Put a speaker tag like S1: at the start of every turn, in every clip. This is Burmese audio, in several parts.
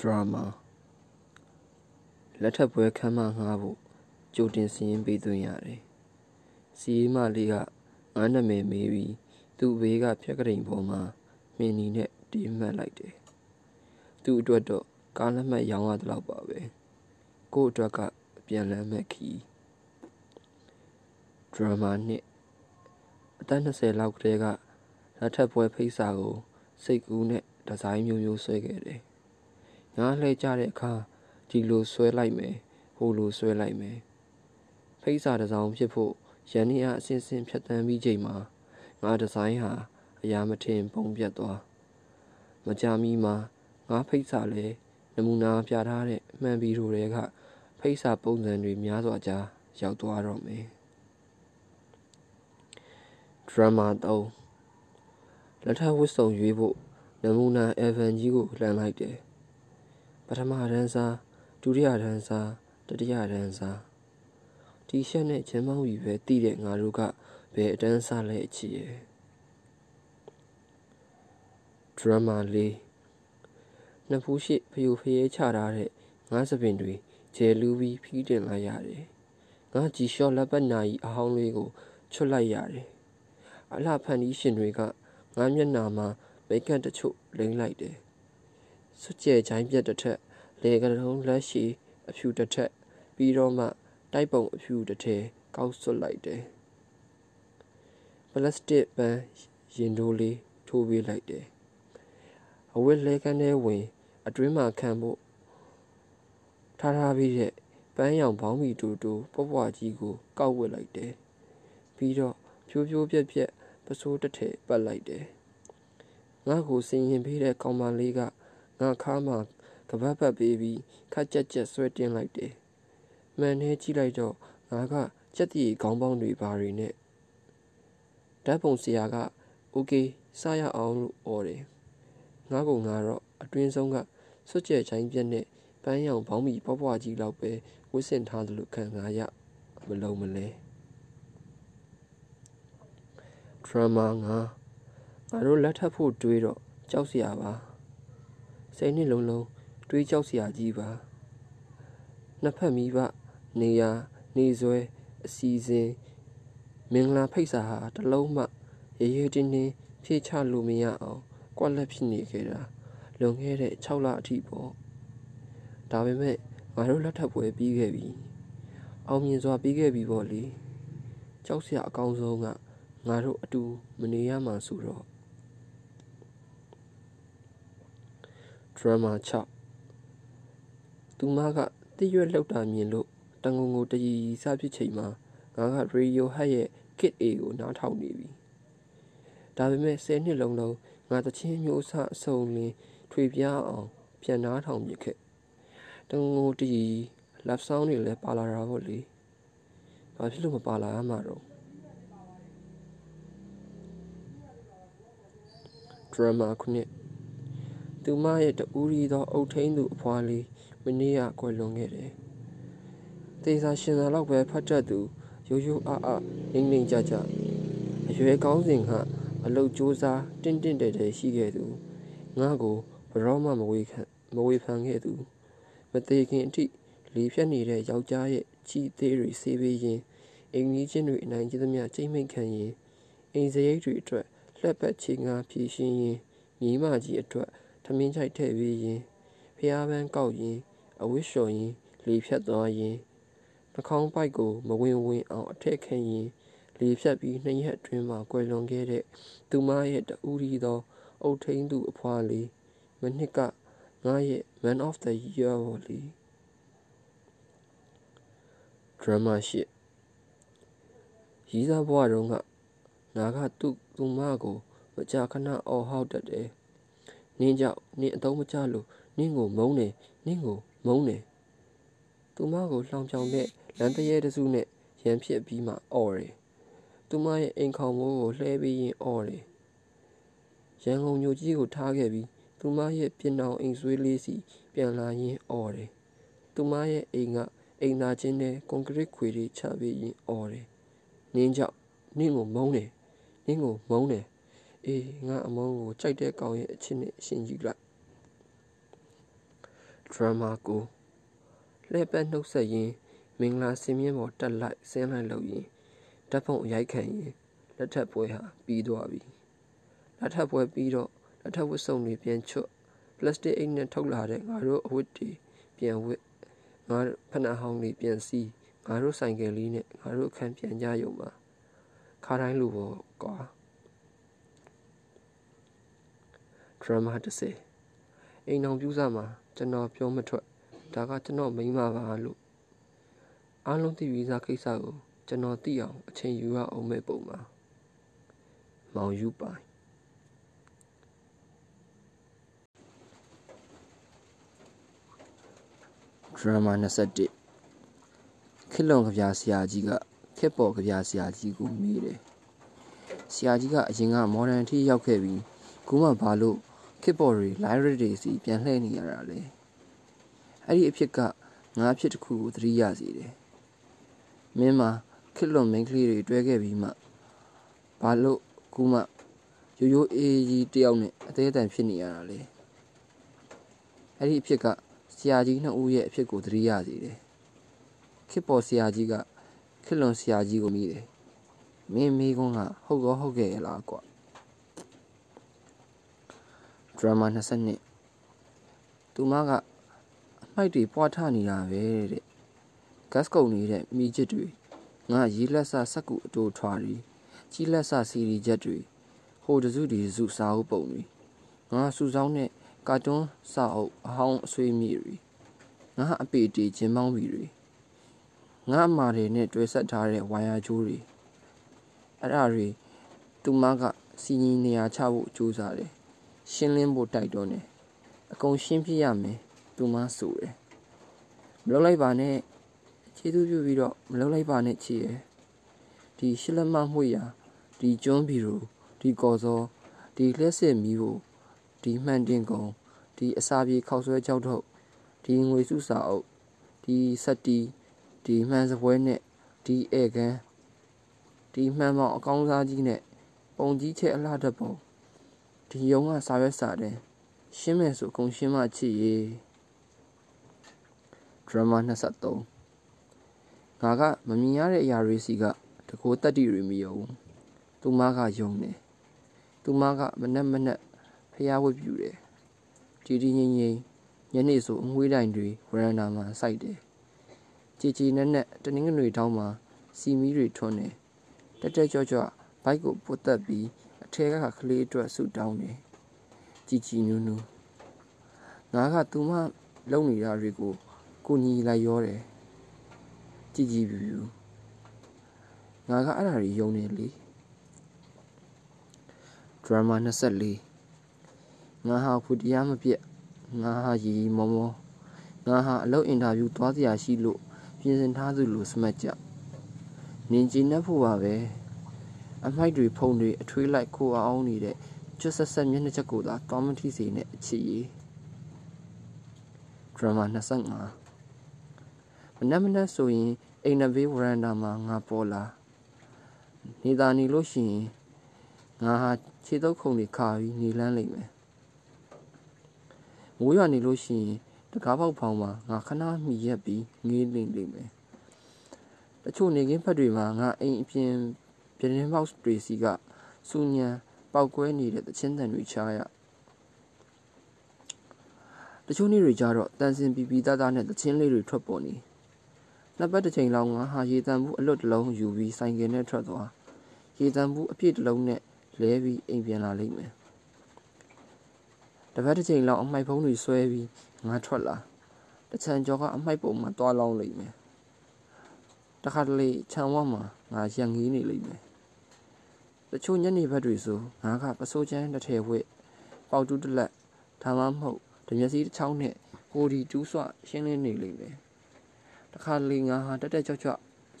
S1: drama လက်ထပ်ပွဲခမ်းမငှားဖို့ကြိုတင်စည်ရင်းပေးသွင်းရတယ်။စီးမလေးကငါနာမည်မေးပြီးသူ့ဘေးကဖြက်ကရင်ပေါ်မှာမင်းနီနဲ့တီးမှတ်လိုက်တယ်။သူ့အတွက်တော့ကားလက်မှတ်ရောင်းရတဲ့လောက်ပါပဲ။ကို့အတွက်ကပြန်လန်းမဲ့ခီး drama နှစ်အသက်20လောက်ကလေးကလက်ထပ်ပွဲဖိတ်စာကိုစိတ်ကူးနဲ့ဒီဇိုင်းမျိုးမျိုးဆွဲခဲ့တယ်။ ငါလှည့်ကြတဲ့အခါဒီလိုဆွဲလိုက်မယ်ဟိုလိုဆွဲလိုက်မယ်ဖိတ်စာတစ်စောင်ဖြစ်ဖို့ရန်နီအားအစင်စင်ဖြတ်တန်းပြီးချိန်မှာငါဒီဇိုင်းဟာအရာမထင်ပုံပြတ်သွားမကြမီမှာငါဖိတ်စာလဲနမူနာပြထားတဲ့မှန်ပြီးတို့တွေကဖိတ်စာပုံစံတွေများစွာကြားရောက်သွားတော့မယ်ဒရမာ3လက်ထပ်ဝတ်စုံရွေးဖို့နမူနာအဗန်ကြီးကိုလှန်လိုက်တယ် ပထမရန်စာဒုတိယရန်စာတတိယရန်စာတီရှပ်နဲ့ချမ်းမောင်းပြီးပဲတည်တဲ့ငါတို့ကဘယ်အတန်းစားလဲအချီရဲ့ဒရမာလေးနှစ်ဖူးရှိဖျူဖျဲချထားတဲ့ငါးစပင်တွေကျဲလူးပြီးဖီးတင်လိုက်ရတယ်ငါကြည်လျှော့လက်ပတ်နာကြီးအဟောင်းလေးကိုချွတ်လိုက်ရတယ်အလှဖန်ဒီရှင်တွေကငါမျက်နာမှာမိတ်ကပ်တချို့လိမ့်လိုက်တယ် စွကြဲချိုင်းပြက်တစ်ထက်လေကတုံးလက်ရှိအဖြူတစ်ထက်ပြီးတော့မှတိုက်ပုံအဖြူတစ်ထဲကောက်ဆွတ်လိုက်တယ်ပလတ်စတစ်ပန်းရင်တိုးလေးထိုးပေးလိုက်တယ်အဝတ်လဲကန်းထဲဝင် အတွင်းမှာခံဖို့ထားထားပြီးတဲ့ပန်းရောင်ဘောင်းမီတူတူပွားပွားကြီးကိုကောက်ဝစ်လိုက်တယ်ပြီးတော့ဖြိုးဖြိုးပြက်ပြက်ပစိုးတစ်ထည်ပတ်လိုက်တယ်ငါ့ကိုစင်ရင်ပေးတဲ့ကောင်မလေးက ငါခါမှာကပတ်ပတ်ပေးပြီးခက်ကြက်ကြက်ဆွဲတင်းလိုက်တယ်။မှန်နေကြည့်လိုက်တော့ငါကကြက်တီခေါင်းပေါင်းတွေဘာတွေနဲ့ဓာတ်ပုံဆရာကโอเคစရအောင်လို့អော်တယ်။ငါကငါတော့အတွင်းဆုံးကစွတ်ကြဲချိုင်းပြက်နဲ့ပန်းရောင်ဘောင်းမီပွားပွားကြီးလောက်ပဲဝစ်စင်ထားသလိုခံစားရမလုံးမလဲ။ drama ငါငါတို့လက်ထပ်ဖို့တွေးတော့ကြောက်စရာပါ ဆယ်နှစ်လုံးလုံးတွေးကြောက်စရာကြီးပါနှစ်ဖက်မိဘနေရာနေဆွဲအစီစဉ်မင်္ဂလာဖိတ်စာဟာတလုံးမှရေရေတင်းတင်းဖြည့်ချလို့မရအောင်ကွက်လက်ဖြစ်နေခဲ့တာလွန်ခဲ့တဲ့6လအထိပေါ့ဒါပေမဲ့ငါတို့လက်ထပ်ပွဲပြီးခဲ့ပြီအောင်မြင်စွာပြီးခဲ့ပြီပေါ့လေကြောက်စရာအကောင်းဆုံးကငါတို့အတူမနေရမှဆိုတော့ drama 6သူမကတည့်ရွက်လောက်တာမြင်လို့တငုံကိုတရီစဖြစ်ချိန်မှာငါက Radiohead ရဲ့ Kid A ကိုနားထောင်နေပြီဒါပေမဲ့10နှစ်လုံးလုံးငါတချင်းမျိုးအစအစုံလင်းထွေပြားအောင်ပြန်နားထောင်မြစ်ခဲ့တငုံကိုတရီ love song တွေလည်းပါလာတာပေါ့လေဘာဖြစ်လို့မပါလာမှာတော့ drama ခုနှစ် သူမရဲ့တူရီသော အုတ်ထင်းသူအဖွားလေးမနေ့ကကွယ်လွန်ခဲ့တယ်။တေစာရှင်သာလောက်ပဲဖတ်တတ်သူရိုးရိုးအားအားငိမ့်ငိမ့်ကြကြအရွယ်ကောင်းစဉ်ကအလုတ်စူးစားတင့်တင့်တဲတဲရှိခဲ့သူငါ့ကိုဘရောမှမဝေခံမဝေဖန်ခဲ့သူမသေးခင်အထိလီဖြတ်နေတဲ့ယောက်ျားရဲ့ချီသေးတွေဆေးပေးရင်အင်ကြီးချင်းတွေအနိုင်ကျသမျှကျိမ့်မိတ်ခံရင်အိမ်စရိတ်တွေအတွက်လက်ပတ်ချေငါဖြည့်ရှင်းရင်ညီမကြီးအတွက် ထမင်းချိုက်ထည့်ပေးရင်ဖျားပန်းကောက်ရင်အဝတ်လျှော်ရင်လေဖြတ်သွားရင်နှာခေါင်းပိုက်ကိုမဝင်ဝင်အောင်အထက်ခံရင်လေဖြတ်ပြီးနှစ်ရက်အတွင်းမှာကွယ်လွန်ခဲ့တဲ့သူမရဲ့တူရီသောအုတ်ထင်းသူအဖွားလေးမနှစ်ကငါရဲ့ Man of the Year ဟောလီ drama ရှိရီးစားဘွားတုန်းကနာကသူ့သူမကိုမကြာခဏအော်ဟောက်တတ်တယ် နင်းကြောင့်နင်းအတုံးမချလို့နင်းကိုမုန်းတယ်နင်းကိုမုန်းတယ်သူမကိုလှောင်ပြောင်တဲ့လမ်းတရဲတစုနဲ့ရန်ဖြစ်ပြီးမှအော်တယ်သူမရဲ့အိမ်ခေါင်မိုးကိုလှဲပြီးရင်အော်တယ်ရန်ကုန်မြို့ကြီးကိုထားခဲ့ပြီးသူမရဲ့ပြင်အောင်အိမ်ဆွေးလေးစီပြန်လာရင်းအော်တယ်သူမရဲ့အိမ်ကအိမ်သားချင်းနဲ့ကွန်ကရစ်ခွေတွေချပြီးရင်အော်တယ်နင်းကြောင့်နင်းကိုမုန်းတယ်နင်းကိုမုန်းတယ် အေးငါအမုန်းကိုကြိုက်တဲ့ကောင်ရဲ့အချင်းနဲ့ရှင်ယူလိုက်ဒရမာကိုလှည့်ပတ်နှုတ်ဆက်ရင်းမင်္ဂလာစင်မြင့်ပေါ်တက်လိုက်ဆင်းလိုက်လို့ရင်ဓာတ်ပုံအရိုက်ခံရင်လက်ထပ်ပွဲဟာပြီးသွားပြီလက်ထပ်ပွဲပြီးတော့လက်ထပ်ဝတ်စုံတွေပြန်ချွတ်ပလတ်စတစ်အိတ်နဲ့ထုတ်လာတဲ့ငါတို့အဝတ်တွေပြန်ဝတ်ငါဖနက်ဟောင်းတွေပြန်စီးငါတို့ဆိုင်ကယ်လေးနဲ့ငါတို့အခန်းပြန်ကြရုံပါခါတိုင်းလူပေါ်ကွာ ဒရမာ30အိမ်အောင်ပြူးစားမှာကျွန်တော်ပြောမထွက်ဒါကကျွန်တော်မိန်းမပါလို့အားလုံးသိပြီးသားကိစ္စကိုကျွန်တော်သိအောင်အချိန်ယူရအောင်မဲ့ပုံပါမောင်ယူပိုင်ဒရမာ21ခစ်လွန်ကြပြဆရာကြီးကခစ်ပေါ်ကြပြဆရာကြီးကိုမေးတယ်ဆရာကြီးကအရင်ကမော်ဒန်အထိရောက်ခဲ့ပြီးခုမှဘာလို့ ခစ်ပေါ်တွေ library တွေစီပြန်လှည့်နေရတာလဲအဲ့ဒီအဖြစ်ကငါအဖြစ်တစ်ခုကိုသတိရစေတယ်မင်းမှာခစ်လွန်မိန်းကလေးတွေတွဲခဲ့ပြီးမှဘာလို့ခုမှရိုးရိုးအေးကြီးတယောက်နဲ့အသေးအတန်ဖြစ်နေရတာလေအဲ့ဒီအဖြစ်ကဆရာကြီးနှစ်ဦးရဲ့အဖြစ်ကိုသတိရစေတယ်ခေပေါ်ဆရာကြီးကခေလွန်ဆရာကြီးကိုမိတယ်မင်းမိကုန်းကဟုတ်ကောဟုတ်ခဲ့ရလားကွာ ဒရမာ22သူမကအမိုက်တွေပွားထနေတာပဲတဲ့ဂတ်ကုန်နေတဲ့မိချစ်တွေငါရေးလက်စစက်ကူအတိုးထွားတွေကြီးလက်စစီရီချက်တွေဟိုတစုဒီစုစာအုပ်ပုံတွေငါစူဆောင်းတဲ့ကာတွန်းစာအုပ်အဟောင်းအဆွေးမြေတွေငါအပေတီချင်းမောင်းပြီတွေငါအမာတွေနဲ့တွဲဆက်ထားတဲ့ဝိုင်ယာကျိုးတွေအဲ့ဒါတွေသူမကစီညီနေရာချဖို့ကြိုးစားတယ် ရှင်းလင်းဖို့တိုက်တွန်းတယ်အကုန်ရှင်းပြရမယ်သူမဆိုတယ်မလုပ်လိုက်ပါနဲ့ခြေသူပြပြီးတော့မလုပ်လိုက်ပါနဲ့ချီရယ်ဒီရှစ်လက်မမှုရာဒီကျွန်းဘီရိုဒီကော်စောဒီလက်စစ်မီးကိုဒီမှန်တင်ကုံဒီအစာပြေခောက်ဆွဲကြောက်ထုတ်ဒီငွေစုစာအုပ်ဒီစက်တီဒီမှန်စပွဲနဲ့ဒီဧကန်ဒီမှန်ပေါင်းအကောင်းစားကြီးနဲ့ပုံကြီးချက်အလှတပုံ ဒီယုံကစာရွက်စာတယ်ရှင်းမယ်ဆိုကုံရှင်းမချစ်ရေဒရမာ23ငါကမမြင်ရတဲ့အရာတွေစီကတကိုးတက်တီတွေမယုံသူမကယုံတယ်သူမကမနဲ့မနဲ့ဖျားဝတ်ပြူတယ်တီတီငိမ့်ငိမ့်ညနေဆိုအငွေးတိုင်တွေဝရန်နာမှာစိုက်တယ်ကြည်ကြည်နဲ့နဲ့တနင်္ဂနွေတောင်းမှာစီမီတွေထွန်းတယ်တက်တက်ကြွကြွဘိုက်ကိုပုတ်တက်ပြီးအ ထဲကကလေးအတွက်ဆူတောင်းတယ်ကြည်ကြည်နူးနူးငါကသူမလုံနေတာတွေကိုကိုညီလိုက်ရောတယ်ကြည်ကြည်ပြူပြူငါကအဲ့ဒါတွေယုံနေလေဒရမာ24ငါဟာဖူတရားမပြက်ငါဟာရီမောမောငါဟာအလုပ်အင်တာဗျူးသွားစရာရှိလို့ပြင်ဆင်ထားသူလို့စမှတ်ကြနင်ကြည်နှက်ဖို့ပါပဲ အမိုက်တွေဖုံတွေအထွေးလိုက်ခိုအောင်နေတဲ့ကျွတ်ဆက်ဆက်မျက်နှာချက်ကိုသာတောင်းမထိစေနဲ့အချစ်ရေးဒရမာ25မနက်မနက်ဆိုရင်အိမ်နဘေးဝရန်တာမှာငါပေါ်လာနေသာနေလို့ရှိရင်ငါဟာခြေတုပ်ခုံတွေခါပြီးနေလန်းလိမ့်မယ်မိုးရွာနေလို့ရှိရင်တကားပေါက်ဖောင်းမှာငါခဏမှီရက်ပြီးငေးလိမ့်လိမ့်မယ်တချို့နေကင်းဖက်တွေမှာငါအိမ်အပြင် ပြတင်းပေါက်တွေစီကစူညံပောက်ကွဲနေတဲ့တချင်းတန်တွေချားရတချို့နေ့တွေကြတော့တန်စင်ပီပီသားသားနဲ့တချင်းလေးတွေထွက်ပေါ်နေနှစ်ပတ်တစ်ချိန်လောက်ငါဟာရေတံဘူးအလွတ်တစ်လုံးယူပြီးဆိုင်ကယ်နဲ့ထွက်သွားရေတံဘူးအပြည့်တစ်လုံးနဲ့လဲပြီးအိမ်ပြန်လာလိမ့်မယ်တပတ်တစ်ချိန်လောက်အမိုက်ဖုံးတွေဆွဲပြီးငါထွက်လာတချံကျော်ကအမိုက်ပုံမှာတွားလောင်းလိမ့်မယ်တခါတလေခြံဝမှာငါရံငီးနေလိမ့်မယ်တ ချို့ညနေဘက်တွေဆိုငါကပစိုးချမ်းတစ်ထည်ဝစ်ပေါတူးတစ်လက်ဒါမှမဟုတ်ဓမျက်စီးတစ်ချောင်းနဲ့ဟိုဒီတူးဆွရှင်းလင်းနေလိမ့်မယ်တခါလေငါဟာတက်တက်ကြွကြွ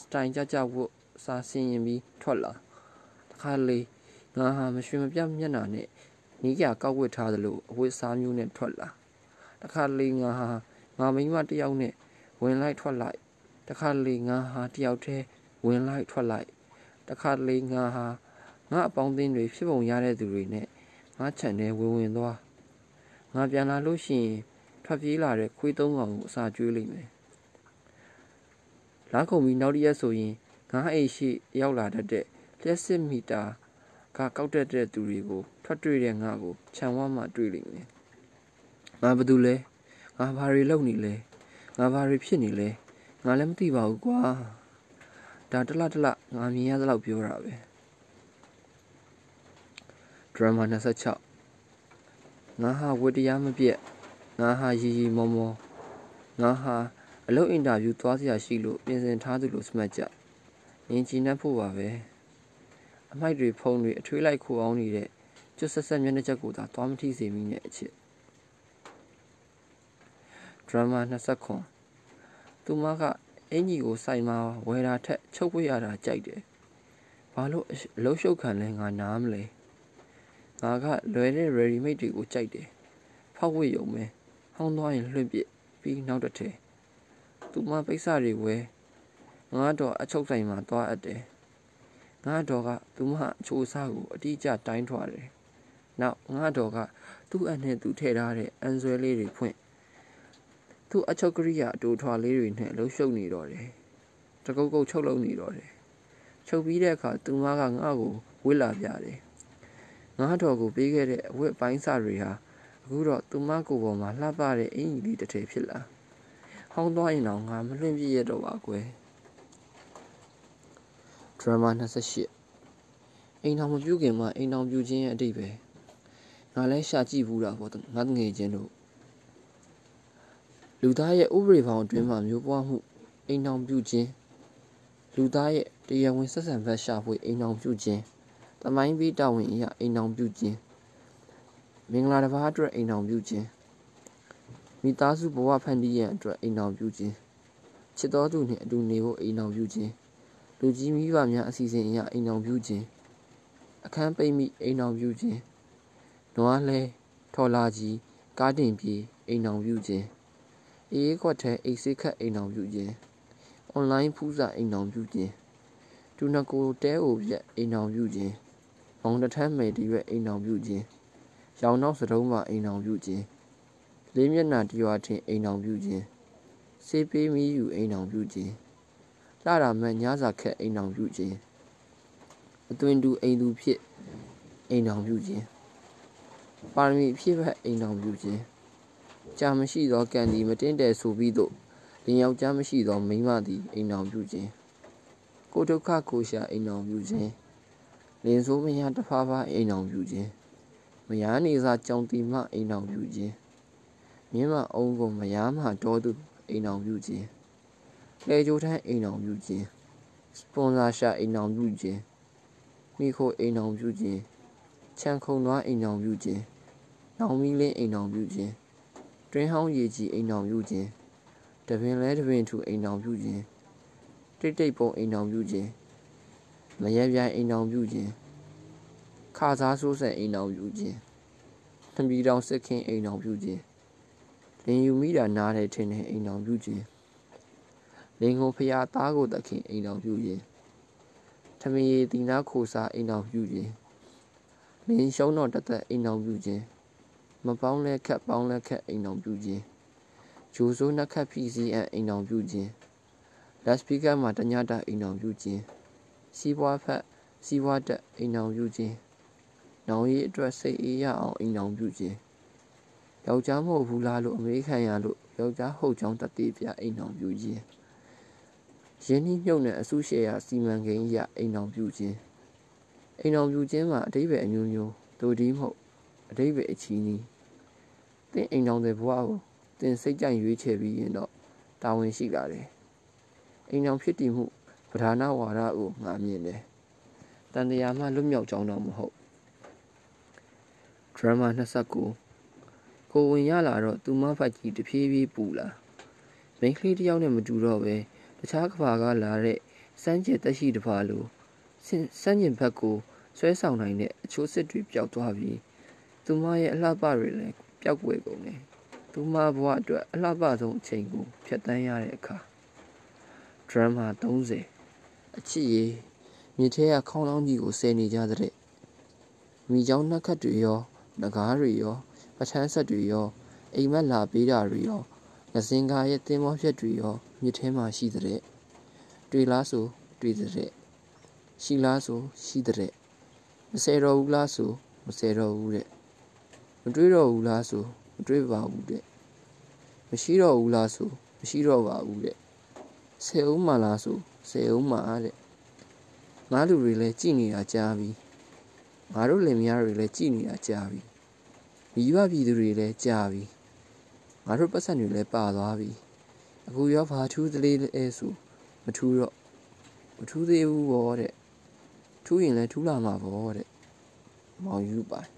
S1: စတိုင်ကြကြဝတ်စာဆင်ရင်ပြီးထွက်လာတခါလေငါဟာမရွှေမပြတ်မျက်နှာနဲ့နီးကြကောက်ဝတ်ထားသလိုအဝတ်စားမျိုးနဲ့ထွက်လာတခါလေငါဟာငါမိမတယောက်နဲ့ဝင်လိုက်ထွက်လိုက်တခါလေငါဟာတယောက်တည်းဝင်လိုက်ထွက်လိုက်တခါလေငါဟာ ငါအပေါင်းအသင်းတွေဖြစ်ပုံရတဲ့သူတွေနဲ့ငါခြံထဲဝင်ဝင်သွားငါပြန်လာလို့ရှိရင်ထွက်ပြေးလာတဲ့ခွေးသုံးကောင်ကိုအစာကျွေးလိမ့်မယ်လားခုံပြီးနောက်တစ်ရက်ဆိုရင်ငါးအိမ်ရှိရောက်လာတတ်တဲ့လျှက်စစ်မီတာကကောက်တက်တဲ့သူတွေကိုထွက်တွေ့တဲ့ငါကိုခြံဝါမှတွေ့လိမ့်မယ်ငါဘာတူလဲငါဘာတွေလုပ်နေလဲငါဘာတွေဖြစ်နေလဲငါလည်းမသိပါဘူးကွာဒါတလတလငါမြင်ရသလောက်ပြောတာပဲ ဒရမာ26ငါဟာဝတ္တရားမပြတ်ငါဟာရီရီမောမောငါဟာအလုပ်အင်တာဗျူးသွားစရာရှိလို့ပြင်ဆင်ထားသူလို့စမှတ်ကြ။ငင်ကြည်နှက်ဖို့ပါပဲ။အမိုက်တွေဖုံတွေအထွေးလိုက်ခိုအောင်နေတဲ့ကျွတ်ဆက်ဆက်မျက်နှာချက်ကိုသာသွားမထိစေမိနဲ့အချစ်။ဒရမာ20ခွန်သူမကအင်ကြီးကိုစိုက်မှာဝယ်တာထက်ချုပ်ပွေရတာကြိုက်တယ်။ဘာလို့အလုံးရှုပ်ခံလဲငါနားမလဲ။ ငါကလွယ်တဲ့ ready made တွေကိုကြိုက်တယ်။ဖောက်ဝေ့ရုံပဲ။ဟောင်းသွားရင်လွှင့်ပစ်ပြီးနောက်တစ်ထည်သူမပိဿတွေဝဲငါတော့အချုပ်ဆိုင်မှာသွားအပ်တယ်ငါတော့ကသူမအချိုးစားကိုအတိအကျတိုင်းထွာတယ်နောက်ငါတော့ကသူ့အနဲ့သူထည့်ထားတဲ့အန်ဆွဲလေးတွေဖွင့်သူ့အချုပ်ကရိယာအတူထွာလေးတွေနဲ့လှုပ်ရှုပ်နေတော့တယ်တကုတ်ကုတ်ချုပ်လုံနေတော့တယ်ချုပ်ပြီးတဲ့အခါသူမကငါ့ကိုဝစ်လာပြတယ် ငါတော်ကိုပေးခဲ့တဲ့အဝတ်ပိုင်းစာတွေဟာအခုတော့သူမကိုယ်ပေါ်မှာလှပတဲ့အင်ကြီးလေးတစ်ထည်ဖြစ်လာဟောင်းသွားရင်တော့ငါမလွင့်ပြည့်ရတော့ပါကွယ်ဒရမာ28အိမ်တော်မပြုတ်ခင်မှာအိမ်တော်ပြုတ်ခြင်းရဲ့အတိတ်ပဲငါလည်းရှာကြည့်ဘူးတာပေါ့ငါငယ်ချင်းတို့လူသားရဲ့ဥပဒေဘောင်အတွင်းမှာမျိုးပွားမှုအိမ်တော်ပြုတ်ခြင်းလူသားရဲ့တရားဝင်ဆက်ဆံဘက်ရှာဖွေအိမ်တော်ပြုတ်ခြင်း တမိုင်းပြီးတာဝန်အရာအိမ်တော်ပြုတ်ခြင်းမင်္ဂလာတစ်ပါးအတွက်အိမ်တော်ပြုတ်ခြင်းမိသားစုဘဝဖန်တီးရန်အတွက်အိမ်တော်ပြုခြင်းချစ်တော်သူနှင့်အတူနေဖို့အိမ်တော်ပြုခြင်းလူကြီးမိဘများအစီအစဉ်အရအိမ်တော်ပြုခြင်းအခန်းပိတ်မိအိမ်တော်ပြုခြင်းနွားလဲထော်လာကြီးကားတင်ပြေးအိမ်တော်ပြုခြင်းအေးခွက်ထဲအိတ်စိတ်ခတ်အိမ်တော်ပြုခြင်းအွန်လိုင်းဖူးစာအိမ်တော်ပြုခြင်းဒူနကိုတဲအိုပြက်အိမ်တော်ပြုခြင်း မောင်တထမ်းမယ်တရွက်အိမ်တော်ပြုခြင်းရောင်နောက်စတုံးမှာအိမ်တော်ပြုခြင်းလေးမျက်နှာတရွာထင်အိမ်တော်ပြုခြင်းစေးပေးမီးယူအိမ်တော်ပြုခြင်းလှတာမှန်ညစာခက်အိမ်တော်ပြုခြင်းအသွင်တူအိမ်သူဖြစ်အိမ်တော်ပြုခြင်းပါရမီဖြစ်ဖက်အိမ်တော်ပြုခြင်းကြာမရှိသောကံသည်မတင်းတယ်ဆိုပြီးတော့လင်ယောက်ျားမရှိသောမိန်းမသည်အိမ်တော်ပြုခြင်းကိုဒုက္ခကိုရှာအိမ်တော်ပြုခြင်း လင်ဆိုးမရတဖားဖားအိမ်တော်ပြုခြင်းမယားနေစာကြောင်တီမှအိမ်တော်ပြုခြင်းမြင်းမအုံးကိုမယားမှတော်သူအိမ်တော်ပြုခြင်းလေကြိုထမ်းအိမ်တော်ပြုခြင်းစပွန်ဆာရှာအိမ်တော်ပြုခြင်းမိခိုအိမ်တော်ပြုခြင်းချန်ခုံသွားအိမ်တော်ပြုခြင်းနောင်မီလင်းအိမ်တော်ပြုခြင်းတွင်းဟောင်းရေကြီးအိမ်တော်ပြုခြင်းတပင်လဲတပင်ထူအိမ်တော်ပြုခြင်းတိတ်တိတ်ပုံအိမ်တော်ပြုခြင်း မရပြိုင်အိမ်တော်ပြုခြင်းခါစားဆိုးဆက်အိမ်တော်ပြုခြင်းသံပီတောင်စစ်ခင်းအိမ်တော်ပြုခြင်းလင်ယူမိတာနားတယ်ထင်တဲ့အိမ်တော်ပြုခြင်းလင်ကိုဖျားသားကိုတခင်အိမ်တော်ပြုခြင်းထမင်းရည်တင်နာခိုစားအိမ်တော်ပြုခြင်းလင်ရှုံးတော်တသက်အိမ်တော်ပြုခြင်းမပေါင်းလဲခက်ပေါင်းလဲခက်အိမ်တော်ပြုခြင်းဂျိုးစိုးနှက်ခတ်ဖီစီအံအိမ်တော်ပြုခြင်းလက်စပီကာမှာတညတာအိမ်တော်ပြုခြင်း စီးပွားဖက်စီးပွားတက်အိမ်တော်ပြုခြင်းနောင်ရီအတွက်စိတ်အေးရအောင်အိမ်တော်ပြုခြင်းယောက်ျားမဟုတ်ဘူးလားလို့အမေခံရလို့ယောက်ျားဟုတ်ကြောင်းတတိပြအိမ်တော်ပြုခြင်းရင်းနှီးမြုပ်နှံအစုရှယ်ယာစီမံကိန်းရအိမ်တော်ပြုခြင်းအိမ်တော်ပြုခြင်းမှာအတိပ္ပယ်အမျိုးမျိုးတို့ဒီမဟုတ်အတိပ္ပယ်အချီးနီးသင်အိမ်တော်တဲ့ဘဝကိုသင်စိတ်ကြိုက်ရွေးချယ်ပြီးရင်တော့တာဝန်ရှိလာတယ်အိမ်တော်ဖြစ်တည်မှု ပဓာနာဝါဒကိုငါမြင်တယ်တန်တရားမှလွတ်မြောက်ကြောင်းတော့မဟုတ်ဒရမာ29ကိုဝင်ရလာတော့သူမဖတ်ကြီးတဖြည်းဖြည်းပူလာမိန်းကလေးတယောက်နဲ့မတူတော့ပဲတခြားကဘာကလာတဲ့စမ်းကျက်တက်ရှိတပါလိုစမ်းကျင်ဘက်ကိုဆွဲဆောင်နိုင်တဲ့အချိုးစစ်တွေပျောက်သွားပြီးသူမရဲ့အလှပတွေလည်းပျောက်ွယ်ကုန်တယ်သူမဘဝအတွက်အလှပဆုံးအချိန်ကိုဖြတ်တန်းရတဲ့အခါဒရမာ30 အချစ်ရေးမြေထဲကခေါင်းလောင်းကြီးကိုဆယ်နေကြတဲ့မိချောင်းနှက်ခတ်တွေရောငကားတွေရောပထန်းဆက်တွေရောအိမ်မက်လာပေးတာတွေရောငစင်ကားရဲ့သင်္ဘောဖြတ်တွေရောမြစ်ထဲမှာရှိတဲ့တွေ့လားဆိုတွေ့တဲ့ရှိလားဆိုရှိတဲ့မဆယ်တော့ဘူးလားဆိုမဆယ်တော့ဘူးတဲ့မတွေးတော့ဘူးလားဆိုမတွေးပါဘူးတဲ့မရှိတော့ဘူးလားဆိုမရှိတော့ပါဘူးတဲ့ဆယ်ဦးမှလားဆို ဆယ်ဦးမှတဲ့ငါလူတွေလည်းကြည်နေတာကြားပြီငါတို့လင်မယားတွေလည်းကြည်နေတာကြားပြီမိဘပြည်သူတွေလည်းကြားပြီငါတို့ပတ်စံတွေလည်းပါသွားပြီအခုရောဘာထူးသလေးလဲဆိုမထူးတော့မထူးသေးဘူးဗောတဲ့ထူးရင်လည်းထူးလာမှာဗောတဲ့မောင်ယူပိုင်